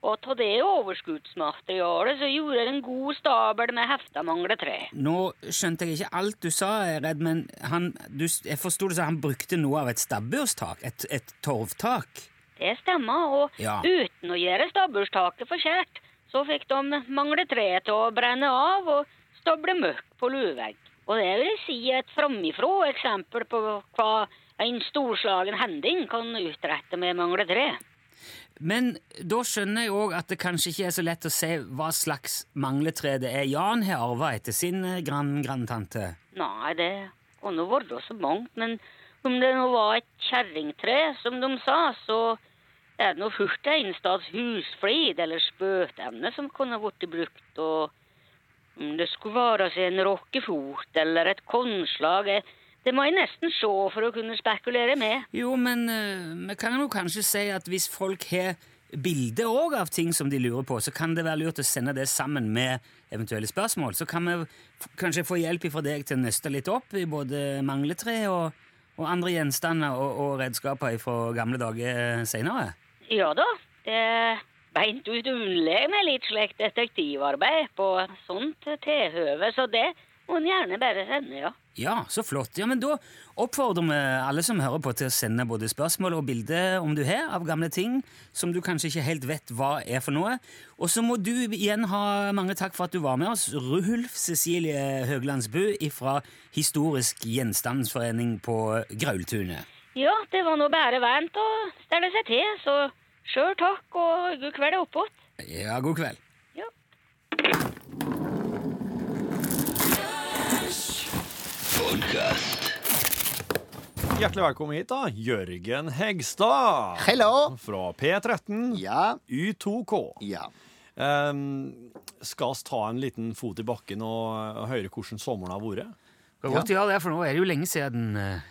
Speaker 5: Og av det overskuddsmaterialet så gjorde jeg en god stabel med hefta mangler tre.
Speaker 2: Nå skjønte jeg ikke alt du sa, Redd, men han, du, jeg forsto det sånn han brukte noe av et stabburstak? Et, et torvtak?
Speaker 5: Det stemmer, og
Speaker 2: Ja.
Speaker 5: uten å gjøre stabburstaket for kjært, så fikk de mangle tre til å brenne av og stable møkk på luevegg. Og det vil si et framifrå eksempel på hva en storslagen hending kan utrette med mangle tre.
Speaker 2: Men da skjønner jeg òg at det kanskje ikke er så lett å se hva slags mangletre det er Jan har arva etter sin eh, grand-grandtante.
Speaker 5: Nei, det kan jo være så mangt, men om det nå var et kjerringtre, som de sa, så er det nå først en stads husflid eller spøtemne som kunne blitt brukt, og om det skulle være en rockefot eller et kornslag, det må jeg nesten se for å kunne spekulere med.
Speaker 2: Jo, men eh, vi kan jo kanskje si at hvis folk har bilde òg av ting som de lurer på, så kan det være lurt å sende det sammen med eventuelle spørsmål. Så kan vi kanskje få hjelp fra deg til å nøste litt opp i både mangletre og, og andre gjenstander og, og redskaper fra gamle dager seinere.
Speaker 5: Ja da, det beint ut underlig med litt slikt detektivarbeid på sånt tilhøve, så det må en gjerne bare sende, ja.
Speaker 2: Ja, så flott. Ja, men Da oppfordrer vi alle som hører på, til å sende både spørsmål og bilder om du har av gamle ting som du kanskje ikke helt vet hva er for noe. Og så må du igjen ha mange takk for at du var med oss, Ruhulf Cecilie Høglandsbu fra Historisk gjenstandsforening på Graultunet.
Speaker 5: Ja, det var nå bare varmt å stelle seg til, så sjøl takk og god kveld oppåt.
Speaker 2: Ja, god kveld.
Speaker 5: Ja.
Speaker 3: Hjertelig velkommen hit, da. Jørgen Hegstad.
Speaker 6: Hello!
Speaker 3: Fra P13
Speaker 6: Ja,
Speaker 3: U2K.
Speaker 6: ja.
Speaker 3: Um, skal vi ta en liten fot i bakken og, og høre hvordan sommeren har vært?
Speaker 2: Kan godt gjøre det, for nå er det jo lenge siden eh,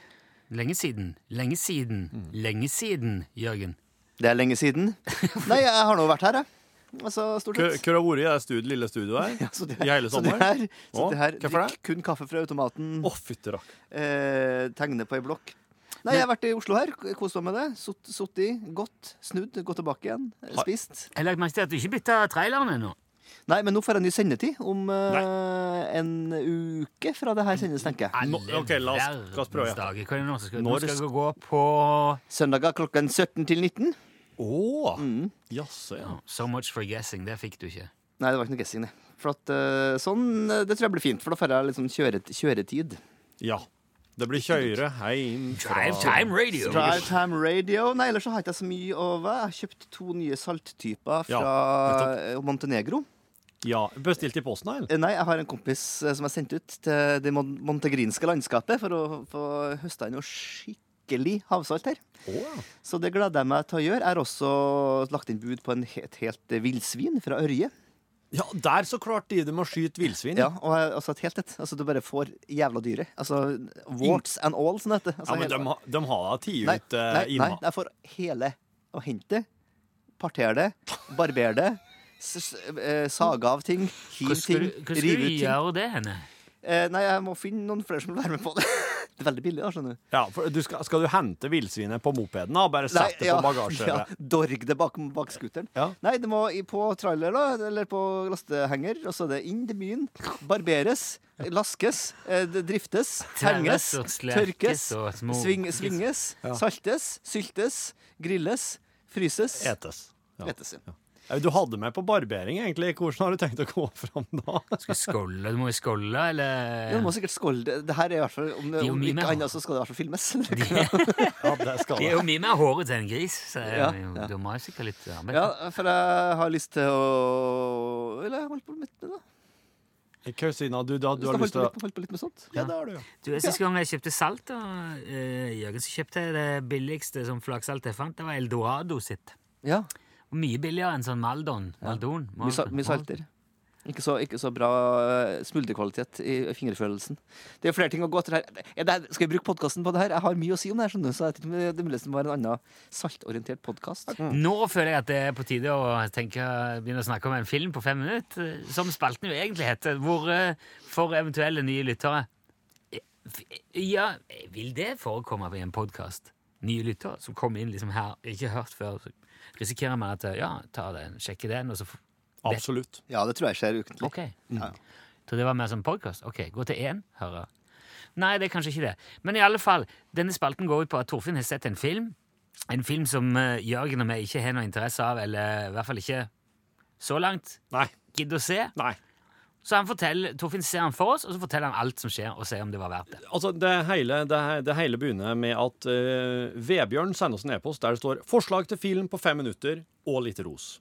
Speaker 2: Lenge siden. Lenge siden. Lenge siden, Jørgen.
Speaker 6: Det er lenge siden. Nei, jeg har nå vært her, jeg. Altså, stort sett.
Speaker 3: hvor har vært i det studio, lille studioet her?
Speaker 6: Ja, så
Speaker 3: I hele
Speaker 6: så det her, så det her drikk kun kaffe fra automaten,
Speaker 3: Å, oh,
Speaker 6: eh, tegne på ei blokk. Nei, jeg har vært i Oslo her, kost meg med det. Sittet, gått, snudd, gått tilbake igjen, spist.
Speaker 2: Jeg legger merke til at du ikke bytta traileren ennå.
Speaker 6: Nei, men nå får jeg ny sendetid om uh, en uke fra det her sendes, tenker jeg.
Speaker 3: Nå- ok, la oss- la oss prøve, ja.
Speaker 2: Dager. Hva er det nå skal,
Speaker 3: Når
Speaker 2: nå skal
Speaker 3: sk-
Speaker 2: gå på
Speaker 6: Søndager klokken 17 til 19.
Speaker 3: Å!
Speaker 6: Mm.
Speaker 3: Jaså, ja.
Speaker 2: So much for guessing. Det fikk du ikke.
Speaker 6: Nei, det var ikke noe guessing, det. For at, eh, sånn, eh, det tror jeg blir fint, for da får jeg litt sånn kjøre, kjøretid.
Speaker 3: Ja. Det blir kjøre heim fra
Speaker 2: Drive time radio.
Speaker 6: Drive Time Radio. Nei, ellers så har jeg ikke så mye over. Jeg har kjøpt to nye salttyper fra
Speaker 3: Ja,
Speaker 6: eh, Montenegro.
Speaker 3: Ja, Bestilt i posten, eller?
Speaker 6: Eh, Nei, jeg har en kompis eh, som jeg sendt ut til det mon- montegrinske landskapet for å få høsta inn noe skikkelig havsalt her.
Speaker 3: Oh.
Speaker 6: Så det gleder jeg meg til å gjøre. Jeg har også lagt inn bud på en et helt villsvin fra Ørje.
Speaker 3: ja, der så klart de det med å skyte villsvin.
Speaker 6: Ja, og altså et helt et. Altså du bare får jævla dyret. Altså warts and all, som det heter. Altså,
Speaker 3: Ja, men
Speaker 6: hele-
Speaker 3: de, har- de har da tatt
Speaker 6: Nei,
Speaker 3: ut uh,
Speaker 6: nei, nei, jeg får hele å hente. Partere det, barbere det, s s eh, sage av ting,
Speaker 2: Hiv
Speaker 6: ting.
Speaker 2: Rive
Speaker 6: ut
Speaker 2: ting, Hva skal du gjøre det henne?
Speaker 6: Eh, nei, jeg må finne noen flere som vil være med på det. det er veldig billig, da, skjønner du.
Speaker 3: Ja, for du skal, skal du hente villsvinet på mopeden da? Bare sette det på bagasje?
Speaker 6: ja, dorg det bak, bak scooteren.
Speaker 3: Ja.
Speaker 6: Nei, det må på trailer, da, eller på lastehenger, og så er det inn til byen. Barberes, laskes, eh, driftes,
Speaker 2: og slerkes
Speaker 6: tørkes, sving, svinges, saltes, syltes, grilles, fryses.
Speaker 3: Etes. Ja.
Speaker 6: Etes, ja.
Speaker 3: Du hadde meg på barbering, egentlig. Hvordan har du tenkt å gå fram da?
Speaker 2: Skal du skålle? Du må jo skålle, eller
Speaker 6: Ja, du må sikkert skåle. Det her er i hvert fall, om, det,
Speaker 2: Det
Speaker 6: om ikke annet, så skal det i hvert fall filmes.
Speaker 3: Ja, det skal
Speaker 2: De er jo mye mer hårete enn gris, så det
Speaker 6: Ja,
Speaker 2: jo-
Speaker 6: ja.
Speaker 2: du må jo sikkert litt arbeid.
Speaker 6: ja, for jeg har lyst til å Eller jeg holdt på litt med det.
Speaker 3: Kausina, du, da, du har lyst til å
Speaker 6: holdt på litt med sånt.
Speaker 3: Ja, det har du, ja.
Speaker 2: Du, Sist gang jeg kjøpte salt, da, uh, Jørgen, så kjøpte jeg det billigste som flaksalt jeg fant. Det var Eldorado sitt.
Speaker 6: Ja,
Speaker 2: Og mye billigere enn sånn Maldon. Maldon.
Speaker 6: mye, mye salter. Ikke så, ikke så bra eh, smulderkvalitet i fingerfølelsen. Det er flere ting å gå etter her. Er skal vi bruke podkasten på det her? Jeg har mye å si om det her, skjønner du, så jeg vet det må mulig være en annen saltorientert podkast.
Speaker 2: Nå føler jeg at det er på tide å tenke, begynne å snakke om en film på fem minutter, som spalten jo egentlig heter, hvor eh, for eventuelle nye lyttere Eh, Ja, vil det forekomme i en podkast? Nye lyttere som kommer inn liksom her, ikke hørt før, Risikerer man at ja, ta den, sjekke den, og så
Speaker 3: Absolutt.
Speaker 6: Ja, det tror jeg skjer ukentlig.
Speaker 2: OK.
Speaker 6: Ja.
Speaker 2: Tror det var mer som podkast? OK, gå til én, hører. Nei, det er kanskje ikke det. Men i alle fall, denne spalten går ut på at Torfinn har sett en film. En film som uh, Jørgen og vi ikke har noe interesse av, eller i hvert fall ikke så langt
Speaker 3: Nei.
Speaker 2: gidder å se.
Speaker 3: Nei.
Speaker 2: Så han forteller, Torfinn ser han for oss, og så forteller han alt som skjer, og ser om det var verdt det.
Speaker 3: Altså, det hele, det, det hele begynner med at uh, Vebjørn sender oss en e-post der det står 'Forslag til film på fem minutter og litt ros'.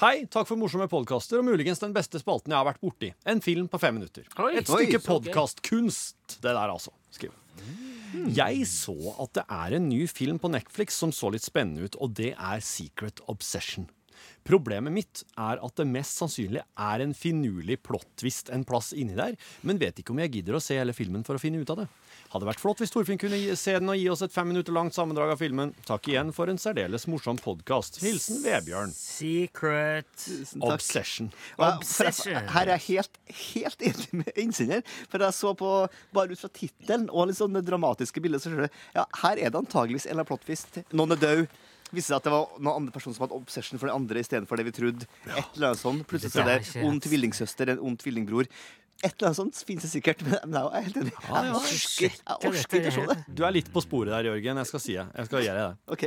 Speaker 3: Hei, takk for morsomme podkaster og muligens den beste spalten jeg har vært borti. En film på fem minutter.
Speaker 2: Oi,
Speaker 3: Et stykke podkastkunst, det der, altså. Skriver. Jeg så at det er en ny film på Netflix som så litt spennende ut, og det er Secret Obsession. Problemet mitt er at det mest sannsynlig er en finurlig plot-twist en plass inni der, men vet ikke om jeg gidder å se hele filmen for å finne ut av det. Hadde vært flott hvis Torfinn kunne se den og gi oss et fem minutter langt sammendrag av filmen. Takk igjen for en særdeles morsom podkast. Hilsen Vebjørn.
Speaker 2: Secret.
Speaker 3: Obsession.
Speaker 6: Jeg-
Speaker 2: Obsession.
Speaker 6: Her er jeg helt, helt enig med innsender. For jeg så på, bare ut fra tittelen og litt det dramatiske bildet, så skjønner du ja, her er det antageligvis en eller annen plottvist. Noen er død. Viste seg at det var noen andre personer som hadde obsession for den andre istedenfor det vi trodde. Et eller annet sånt. Plutselig så er det ond tvillingsøster, en ond tvillingbror. Et eller annet sånt finnes det sikkert, men men jeg er helt enig.
Speaker 3: Ja, ja.
Speaker 6: Jeg orker, jeg ikke å se det.
Speaker 3: Du er litt på sporet der, Jørgen. Jeg skal si det. Jeg skal gjøre det.
Speaker 6: OK.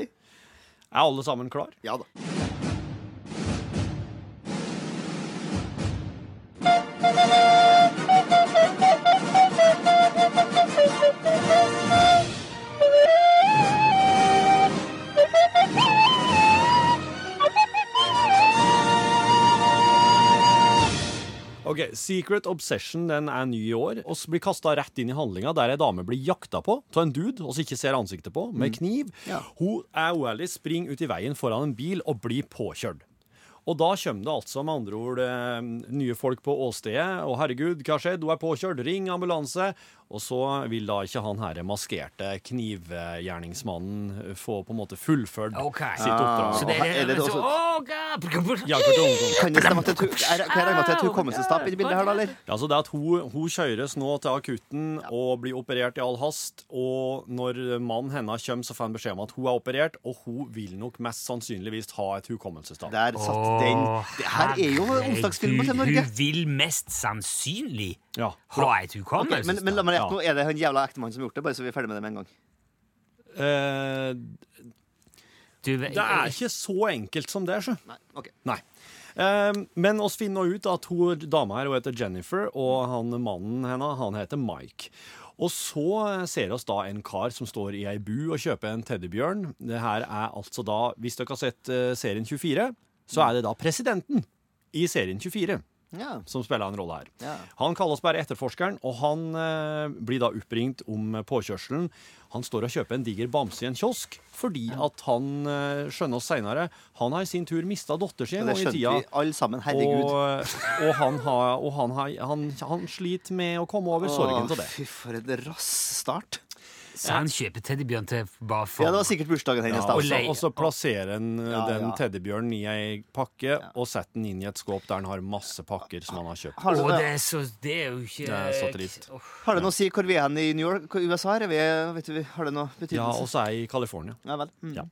Speaker 3: Er alle sammen klar?
Speaker 6: Ja da.
Speaker 3: Ok, Secret Obsession den er ny i år. og blir kasta rett inn i handlinga der ei dame blir jakta på av en dude og ikke ser ansiktet på, med kniv.
Speaker 6: Ja.
Speaker 3: Hun er uærlig, springer ut i veien foran en bil og blir påkjørt. Og da kommer det altså med andre ord eh, nye folk på åstedet. Og herregud, hva har skjedd? Hun er påkjørt. Ring ambulanse. Og så vil da ikke han her maskerte knivgjerningsmannen få på en måte fullført
Speaker 2: okay.
Speaker 3: sitt oppdrag.
Speaker 2: Så det er,
Speaker 6: Er det
Speaker 2: det,
Speaker 6: også-
Speaker 3: ungdom.
Speaker 6: Kan det stemme at det er er- at det er hukommelsestap i det bildet her, da, eller?
Speaker 3: Ja, så det at hun, hun kjøres nå til akutten og blir operert i all hast, og når mannen hennes kommer, så får han beskjed om at hun er operert, og hun vil nok mest sannsynligvis ha et hukommelsestap.
Speaker 6: Der satt den. Det her er jo onsdagsfilmer til Norge.
Speaker 2: Hun vil mest sannsynlig
Speaker 3: Ja.
Speaker 2: ha et
Speaker 6: hukommelse.
Speaker 2: Okay,
Speaker 6: men, men la meg
Speaker 3: Ja.
Speaker 6: nå, er det han jævla ektemannen som har gjort det? Bare så vi er ferdig med det med en gang.
Speaker 3: Uh,
Speaker 2: Du,
Speaker 3: det er ikke så enkelt som det, sjø.
Speaker 6: Nei, Okay.
Speaker 3: Nei. Uh, men oss finner nå ut at hun dama her hun heter Jennifer, og han mannen hennes han heter Mike. Og så ser oss da en kar som står i ei bu og kjøper en teddybjørn. Det her er altså da, Hvis dere har sett eh, serien 24, så er det da presidenten i serien 24
Speaker 6: Ja.
Speaker 3: som spiller en rolle her.
Speaker 6: Ja.
Speaker 3: Han kalles bare etterforskeren, og han eh, blir da oppringt om påkjørselen. Han står og kjøper en diger bamse i en kiosk, fordi at han eh, skjønner oss seinere Han har i sin tur mista datteren sin en gang i tida.
Speaker 6: vi alle sammen. Herregud.
Speaker 3: Og, og, han, har, og han, har, han, han sliter med å komme over sorgen til det.
Speaker 6: Fy, for en rass start.
Speaker 2: Så han kjøper teddybjørn til bare for
Speaker 6: Ja, det var sikkert bursdagen hennes.
Speaker 3: Ja,
Speaker 6: da.
Speaker 3: og, så, plasserer han eh,
Speaker 6: Ja,
Speaker 3: den
Speaker 6: ja.
Speaker 3: teddybjørnen i ei pakke og setter den inn i et skåp der han har masse pakker som han har kjøpt.
Speaker 6: Har,
Speaker 2: det
Speaker 6: det,
Speaker 2: er så Det er jo ikke
Speaker 3: Det er så trist.
Speaker 2: Oh.
Speaker 6: har det noe å si hvor vi er hen i New York? Hvor USA er vi? Vet du, har det noe
Speaker 3: Ja,
Speaker 6: betydelse?
Speaker 3: og så er jeg i California.
Speaker 6: Ja vel. Mm.
Speaker 3: Ja.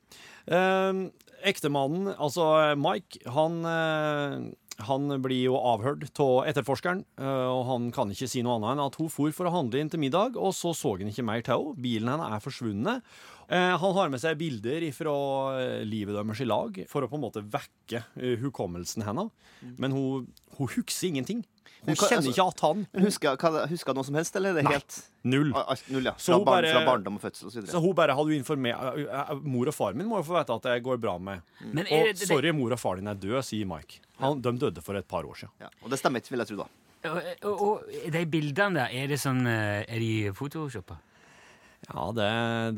Speaker 3: Eh, Ektemannen, altså Mike, han, eh, han blir jo avhørt av etterforskeren. eh, og han kan ikke si noe annet enn at hun for for å handle inn til middag, og så så han ikke mer til henne. Bilen hennes er forsvunnet. Eh, han har med seg bilder fra livet deres i lag for å på en måte vekke eh, hukommelsen hennes. Men hun, hun husker ingenting. Hun
Speaker 6: hva-
Speaker 3: kjenner
Speaker 6: altså-
Speaker 3: ikke at han
Speaker 6: Men Husker hun noe som helst, eller er det
Speaker 3: Nei.
Speaker 6: helt
Speaker 3: Null.
Speaker 6: Null, ja. Fra,
Speaker 3: hun
Speaker 6: barn,
Speaker 3: bare-
Speaker 6: fra barndom og fødsel og så
Speaker 3: Så hun bare hadde informert Mor og far min må jo få vite at det går bra med
Speaker 2: Men er
Speaker 3: Og
Speaker 2: det, det,
Speaker 3: sorry, mor og far din er død, sier Mike. Han, de døde for et par år siden.
Speaker 6: Ja. Og det stemmer ikke, vil jeg tro, da.
Speaker 2: og, og, og de bildene der, er det sånn eh, Er de photoshoppa?
Speaker 3: Ja, det,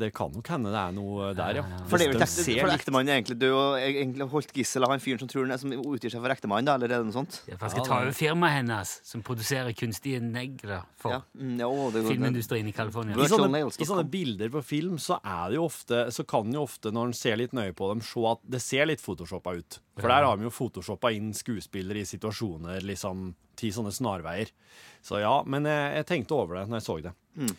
Speaker 3: det kan nok hende det er noe der, ja.
Speaker 6: For det er
Speaker 3: jo
Speaker 6: ekte, for ektemannen er egentlig død og egentlig holdt gissel av han fyren som tror han er, som utgir seg for ektemannen, da, eller er det noe sånt?
Speaker 2: Ja, for jeg
Speaker 3: Ja,
Speaker 2: skal ta over firmaet hennes, som produserer kunstige negler for
Speaker 6: Ja. Mm, ja, å, det
Speaker 2: filmindustrien i California.
Speaker 3: I sånne, I sånne bilder på film så, er det jo ofte, så kan jo ofte, når en ser litt nøye på dem, se at det ser litt photoshoppa ut. For der har vi jo photoshoppa inn skuespillere i situasjoner, liksom ti sånne snarveier. Så ja, men jeg, jeg tenkte over det når jeg så det.
Speaker 6: Mm.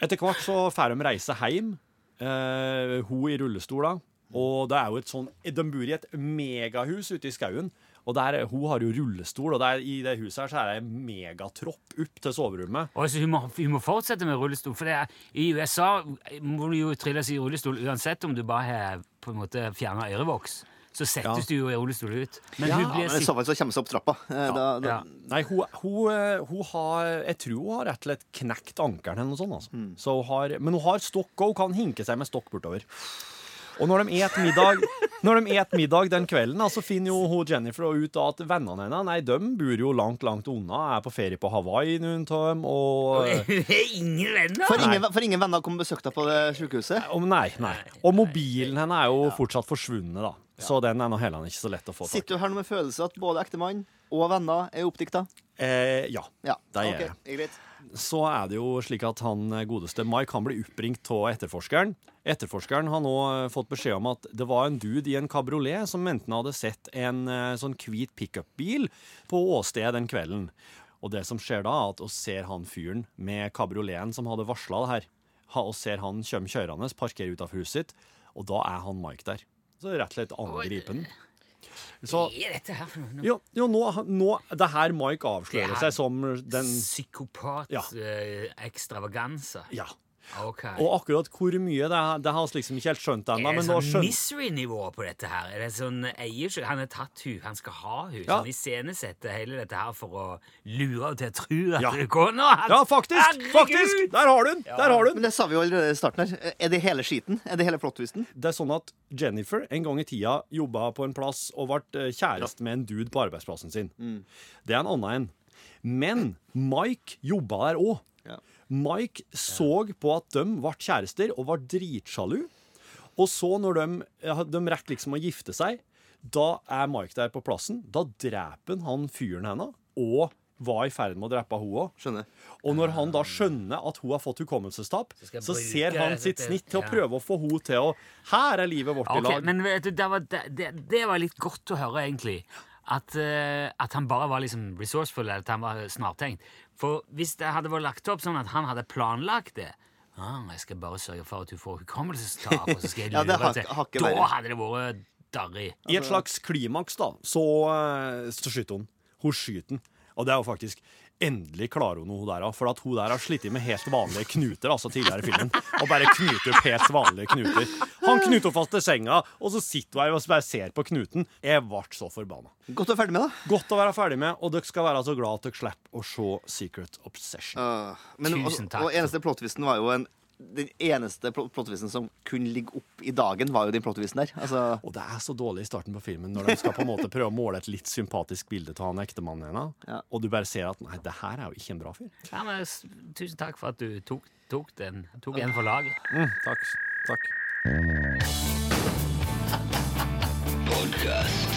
Speaker 3: Etter hvert så får de reise hjem. Eh, hun i rullestol. Og det er jo et sånn De bor i et megahus ute i skauen. Og der, hun har jo rullestol, og der, i det huset her så er det en megatropp opp til soverommet.
Speaker 2: Og så hun, må, hun må fortsette med rullestol, for er, i USA må du jo trilles i rullestol uansett om du bare har på en måte fjerna ørevoks. Så settes du jo i rullestol ut. Men
Speaker 3: Ja,
Speaker 2: hun blir
Speaker 6: Men i så fall så kommer hun seg opp trappa. Eh, Da, da,
Speaker 2: ja.
Speaker 3: Nei, hun, hun, eh, hun har Jeg tror hun har rett og slett knekt ankelen eller noe sånt. Altså. Så hun har, men hun har stokk, og hun kan hinke seg med stokk bortover. Og når de et middag, når de et middag den kvelden, så så finner jo hun Jennifer ut at vennene hennes nei, de bor jo langt, langt unna. Er på ferie på Hawaii, noen av dem. Og
Speaker 2: ingen venner!
Speaker 6: For ingen, for ingen venner kom og besøkte deg på det sykehuset?
Speaker 3: Nei, nei. Og mobilen hennes er jo fortsatt forsvunnet, da. Så den er nå heller ikke så lett å få tak i.
Speaker 6: Sitter du her nå med følelse at både ektemann og venner er oppdikta?
Speaker 3: Eh, ja.
Speaker 6: Ja.
Speaker 3: Det gjør
Speaker 6: ok,
Speaker 3: jeg.
Speaker 6: greit.
Speaker 3: så er det jo slik at han eh, godeste Mike han blir oppringt av etterforskeren. Etterforskeren har nå eh, fått beskjed om at det var en dude i en kabriolet som enten hadde sett en eh, sånn hvit pickupbil på åstedet den kvelden. Og det som skjer da, er at vi ser han fyren med kabrioleten som hadde varsla det her. Vi ser han kommer kjørende, parkerer utenfor huset sitt, og da er han Mike der. Så rett og slett angripe den. Så
Speaker 2: er dette her for noe?
Speaker 3: jo, jo nå, nå Det her Mike avslører seg som den Ja.
Speaker 2: Psykopat-ekstravaganza.
Speaker 3: Ja.
Speaker 2: Ok.
Speaker 3: Og akkurat hvor mye, det, har- det har vi liksom ikke helt skjønt ennå.
Speaker 2: er det sånn misery-nivå på dette her? Er det sånn eier Han har tatt hun, han skal ha hun.
Speaker 3: Ja.
Speaker 2: Han iscenesetter hele dette her for å lure henne til å tro at
Speaker 3: Ja.
Speaker 2: det går nå?
Speaker 3: Ja, faktisk!
Speaker 2: Herregud!
Speaker 3: Faktisk! Der har du den! Der har du den!
Speaker 6: Men det sa vi jo allerede i starten her. Er det hele skiten? Er det hele plot-twisten?
Speaker 3: Det er sånn at Jennifer en gang i tida jobba på en plass og ble eh, kjæreste med en dude på arbeidsplassen sin. Det er en annen en. Men Mike jobba der òg.
Speaker 6: Ja.
Speaker 3: Mike så på at de ble kjærester og var dritsjalu. Og så, når de, ja, de rekker liksom å gifte seg, da er Mike der på plassen. Da dreper han han fyren henne, og var i ferd med å drepe henne òg. Og når han da skjønner at hun har fått hukommelsestap,
Speaker 2: Så
Speaker 3: så ser han sitt snitt til å prøve å få henne til å Her er livet vårt i lag.
Speaker 2: men vet du, det var, det, det, det var litt godt å høre, egentlig. At, eh, at han bare var liksom resourceful, eller at han var snartenkt. For hvis det hadde vært lagt opp sånn at han hadde planlagt det ah, Jeg skal bare sørge for at du får hukommelsestap, og så skal jeg
Speaker 6: Ja, det
Speaker 2: til Da hadde det vært darrig.
Speaker 3: I et slags klimaks, da, så, eh, så skyter hun. Hun skyter den. Og det er jo faktisk Endelig klarer hun noe, der òg. For at hun der har slitt med helt vanlige knuter altså tidligere i filmen. Og bare knuter opp helt vanlige knuter. Han knuter henne fast til senga, og så sitter hun her og bare ser på knuten. Jeg ble så forbanna.
Speaker 6: Godt å være ferdig med, da.
Speaker 3: Godt å være ferdig med, og dere skal være så glad at dere slipper å se Secret Obsession.
Speaker 6: Uh, men,
Speaker 2: Tusen takk.
Speaker 6: og eneste plot-twisten var jo en Den eneste plottvisen som kunne ligge opp i dagen, var jo den plot-twisten der. Altså,
Speaker 3: Og det er så dårlig i starten på filmen når de skal på en måte prøve å måle et litt sympatisk bilde av han ektemannen hennes,
Speaker 6: Ja.
Speaker 3: og du bare ser at nei, det her er jo ikke en bra fyr.
Speaker 2: Ja, men, tusen takk for at du tok, tok, den, tok en for laget.
Speaker 3: Mm, takk. Takk.
Speaker 7: Podcast.